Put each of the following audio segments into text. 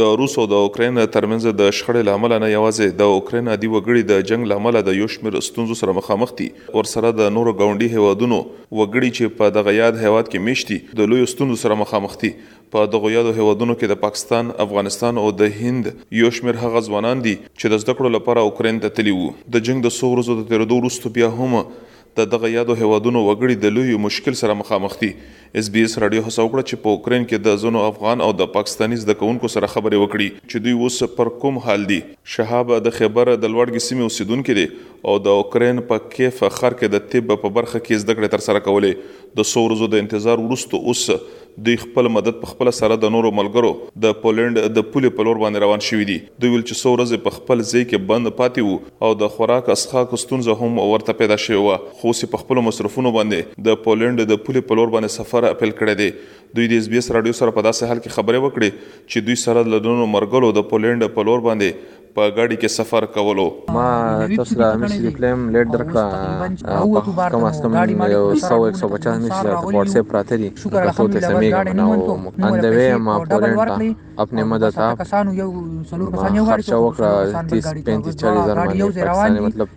د روس او د اوکراین ترمنځ د شخړې له امله نه یوازې د اوکراین عادي وګړي د جنګ له امله د یو شمېر ستونزو سره مخامخ دي، ورسره د نورو ګاونډي هېوادونو وګړي چې په دغه یاد هېواد کې مېشت دي، د لویو ستونزو سره مخامخ دي. په دغو یادو هېوادونو کې د پاکستان، افغانستان او د هند یو شمېر هغه ځوانان دي چې د زده کړو لپاره اوکراین ته تللي وو. د جنګ د څو ورځو د تېرېدو وروسته بیا هم د دغه یادو هېوادونو وګړي د لوی مشکل سره مخامخ دي. اس بي اس راډیو هڅه وکړه چې په اوکراین کې د ځنو افغان او د پاکستاني زده کوونکو سره خبرې وکړي، چې دوی اوس پر کوم حال دي. شهاب د خېبر د لوړګي سیمې اوسېدونکی دی او د اوکراین په کیف ښار کې د طب په برخه کې زده کړې ترسره کولې. د څو ورځو د انتظار وروسته اوس دوی خپل مدد په خپله سره د نورو ملګرو د پولنډ د پولې په لور باندې روان شوي دي. دوی ویل چې څو ورځې په خپل ځای کې بند پاتې وو او د خوراک اڅښاکو ستونزه هم ورته پیدا شوې وه خو اوس یې په خپلو مصروفونو باندې د پولنډ د پولې په لور باندې سفر پیل کړی دی. دوی د ایس بي ایس راډیو سره په داسې حال کې خبرې وکړې چې دوی سره له نورو مرګرو د پولنډ په لور باندې په ګاډی کې سفر کولو. ما تاسو سره همېش ريپلای هم لېټ درکړه په کم از کم يو سو ايک سو پچاس ميسج درته په واټسپ پراته دي نو کتو ته سمېږم نه او ان د وې ما پولېنډ ته اپنې مدد اپ ما خرچه وکړه تيس پينتيس چاليس زر مانې پاکستاني مطلب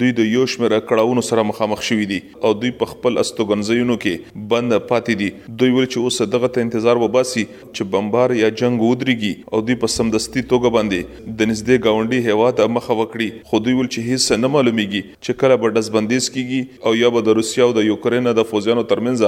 دوی د يو شمېر کړاوونو سره مخامخ شوي دي او دوی په خپل استوګنځيونو کې بند پاتې دي. دوی ويل چې اوس دغه ته انتظار وباسي چې بمبار يا جنګ ودرېږي او دوی په سمدستي توګه باندې د نږدې ګاونډي هېواد مخه وکړي، خو دوی ويل چې هيڅ نه معلومېږي چې کله به ډزبندېز کېږي او يا به د روسيې او د يوکرېن د فوځيانو ترمنځ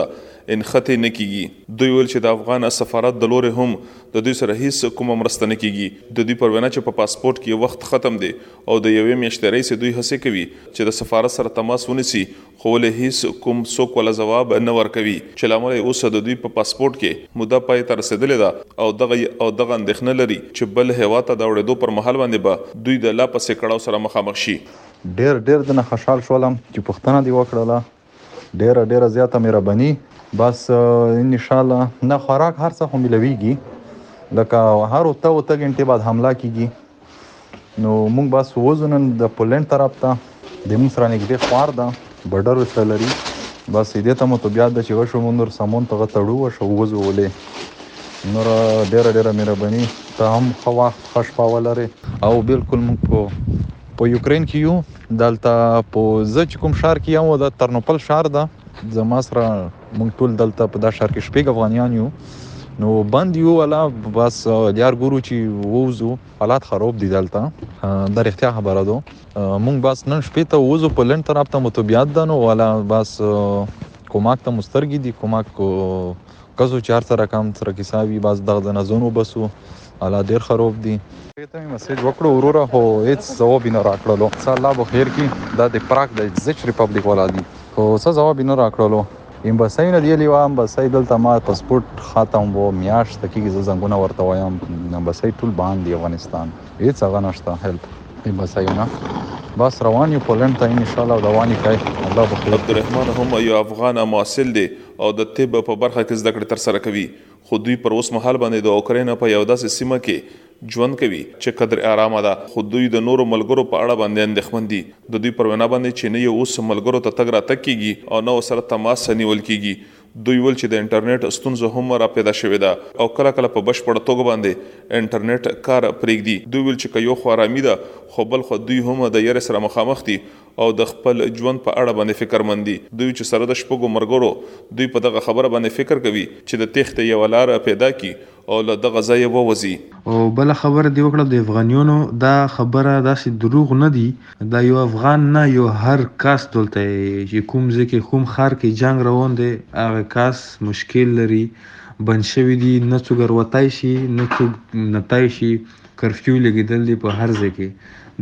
نښتې نه کېږي. دوی ويل چې د افغان سفارت د لورې هم د دوی سره هيڅ کومه مرسته نه کېږي. د دوی پر وينا چې په پاسپورټ کې يې وخت ختم دی، او د یوې میاشتې راهیسې دوی هڅې کوي چې د سفارت سره تماس ونیسي خو ولې هیڅ کوم څوک ولا ځواب نه ورکوي چې له امله یې اوس د دوی په پاسپورټ کې موده پای ته رسیدلې ده او دغه او دغه اندیښنه لري چې بل هیواد ته د اوړیدو پر مهال باندې به دوی د لا پسې کړاو سره مخامخ شي. ډېر ډېر درنه خشحال شولم چې پوښتنه دې وکړله ډیره ډیره زیاته مهرباني بس ان شاء الله نه خوراک هر څه خو ملويږي لکه هر وته وته غنټه بعد حمله کیږي نو موږ بس وزنن د پولند طرف ته د موږ سره نږدې خوار ده بډر وسره لري بس دې ته مو ته بیا د چې وشو موږ نور سمون ته تړو وشو وزو ولې نور ډېر ډېر مهرباني ته هم خو وخت خوش پاولره او بالکل موږ په په یوکرین کې یو دلته په زه چې کوم شهر کې یو د ترنوپل شهر ده زما سره مونږ ټول دلته په دا شهر کې شپږ افغانیان یو نو بند یو ولا بس دیار ګورو چې ووزو حالات خراب دي دلته د رښتیا خبره ده مونږ بس نن شپې ته ووزو په لند طرف ته متوبیات ده نو ولا بس کومک ته مسترګې دي کومک کزو چار سره کم سره کیسه وی باز دغه ځنه زون وبسو الله ډیر خروب دی ته می میسج وکړو وروره خو هیڅ جواب نه راکړلو څه الله به خیر کی دا د پراګ د زچ ریپبلیک ولا دی خو څه جواب نه راکړلو امباسای نه دی لیوا امباسای دلته ما پاسپورت خاتم وو میاشت کیږي زه زنګونه ورته وایم امباسای ټول باندې افغانستان هیڅ هغه نشته هیلپ امباسای نه بس روان یو پولند ته ان شاء الله رواني کای الله بخیر عبدالرحمن هم یو افغان محصل دی او د طب په برخه کې زده کړې ترسره کوي، خو دوی پر اوس مهال باندې د اوکراین په یوه داسې سیمه کې ژوند کوي چې قدر ارامه ده، خو دوی د نورو ملګرو په اړه باندې اندېښمن دي، د دوی پر وینا باندې چې نه یې اوس ملګرو ته تګ راتګ کېږي او نه ورسره تماس نیول کېږي، دوی ویل چې د انټرنېټ ستونزه هم را پیدا شوې ده او کله کله په بشپړه توګه باندې انټرنېټ کار پرېږدي، دوی ویل چې که یو خوا ارامي ده، خو بل خوا دوی هم د یرې سره مخامخ دي او د خپل ژوند په اړه باندې فکر مند دي، دوی چې سره د شپږو ملګرو دوی په دغه خبره باندې فکر کوي چې د تېښتې یوه لاره پیدا کړي او له دغه ځایه ووځي. او بله خبره دې وکړه د افغانیونو دا خبره داسې دروغ نه دي دا یو افغان نه یو هر کس دلته چې کوم ځای کې کوم ښار کې جنګ روان دی هغه کس مشکل لري بند شوي دي نه څوک روتای شي نه څوک نتای شي. کرفیو لګیدل دی په هر ځای کې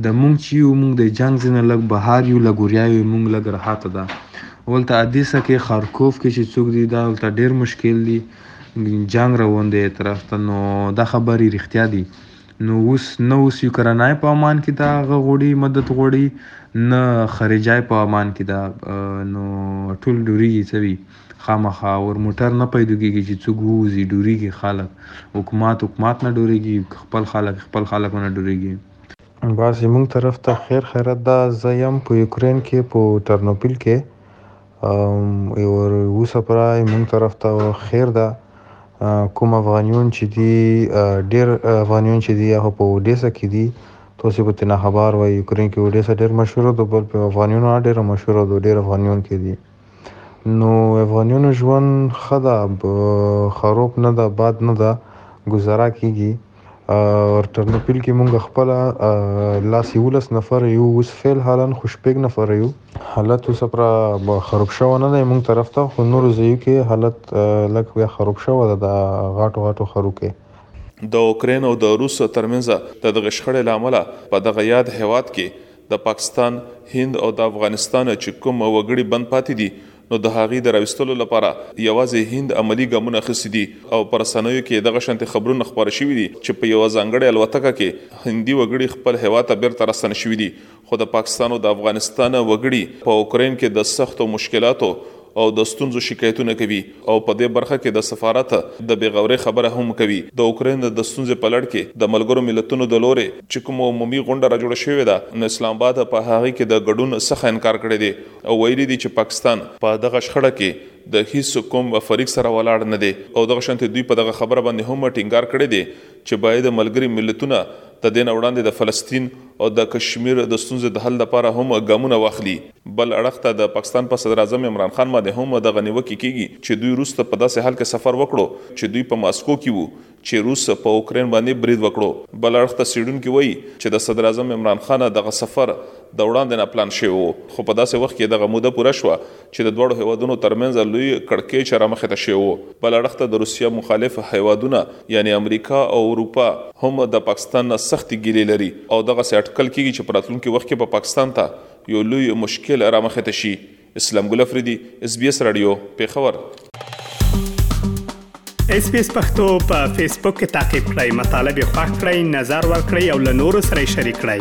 د مونږ چې یو مونږ د جنگ زنه لګ بهار یو لګوریا یو مونږ لګ راحت ده ولته ادیسه کې خارکوف کې چې څوک دی دا ولته ډیر مشکل دی جنگ روان دی طرف ته نو دا خبرې رښتیا دي نو اوس نه اوس یوکرانای په امان کې دا غوړي مدد غوړي نه خارجای په امان کې دا نو ټول ډوري څوي خامخا اور موټر نه پیدوکیږی چی څوک ووزی ډوریږی خلک حکومات حکومات نه ډوریږی خپل خلک خپل خلک نه ډوریږی. بس زموږ طرف ته خیر خیرت ده زه یم په یوکرین کې په ټرنوپیل کې ام اور اوسه پرا زموږ طرف ته خیر ده کوم افغانیون چې دي ډیر افغانیون چې دي هغه په اوډیسه کې دي توسې په تینا خبار وای یوکرین کې اوډیسه ډیر مشهور دو بل په افغانیون ډیر مشهور دو ډیر افغانیون کې دي. نو افغانیانو ژوند ښه ده خروب نه ده بد نه ده ګزاره کیږي او ترنوپیل کې مونږ خپل لاس یو لس نفر یو اوس فعل حالا خو شپږ نفر یو حالت اوس پر خروب شو نه دی مونږ طرف ته خو نور ځایو کې حالت لږ بیا خروب شو ده د غاټو غاټو خرو کې د اوکراین او د روس ترمنځ د دغه شخړې له امله په دغه یاد هېواد کې د پاکستان، هند او د افغانستان چې کوم وګړي بند پاتې دي، نو د هغوی د راویستلو لپاره یوازې هند عملي ګامونه اخیستي دي او په رسنیو کې یې دغه شانتې خبرونه خپاره شوي دي چې په یوه ځانګړې الوتکه کې هندي وګړي خپل هېواد ته بېرته راستانه شوي دي خو د پاکستان او د افغانستان وګړي په اوکراین کې د سختو مشکلاتو او د ستونزو شکایتونه کوي او په دې برخه کې د سفارت د بې غورۍ خبره هم کوي. د اوکراین د ستونزې په لړ کې د ملګرو ملتونو د لورې چې کومه عمومي غونډه را جوړه شوې ده، نو اسلام اباد په هغې کې د ګډون څخه انکار کړی دی او ویلي دي چې پاکستان په دغه شخړه کې د هیڅ کوم فریق سره ولاړ نه دی او دغه شانتې دوی په دغه خبره باندې هم ټینګار کړی دی چې بايد ملګري ملتونه د دې نه وړاندې د فلسطين او د کشمير د ستونزې د حل لپاره هم ګامونه واخلي. بل اړخ ته د پاکستان په صدراعظم عمران خان باندې هم دغه نيوکې کيږي چې دوی روس ته په داسې حال کې سفر وکړو چې دوی په ماسکو کې وو چې روس په اوکراين باندې بريد وکړو. بل اړخ ته څيړونکي وايي چې د صدراعظم عمران خان دغه سفر د وړاندې نه پلان شوی وو خو په داسې وخت کې دغه موده پوره شوه چې د دواړو هېوادونو ترمنځ لوی کړکېچ رامخې ته شوی و. بل اړخ ته د روسیه مخالف هېوادونه یعنې امریکا او اروپا هم د پاکستان نه سختې ګیلې لري او دغسې اټکل کېږي چې په راتلونکي وخت کې به پاکستان ته یو لوی مشکل رامخې ته شي. اسلام ګل افریدي، اس بي اس راډیو، پېښور. اس بي اس پښتو په فیسبوک کې تعقیب کړئ، مطلب یې خوښ کړئ، نظر ورکړئ او له نورو سره یې شریک کړئ.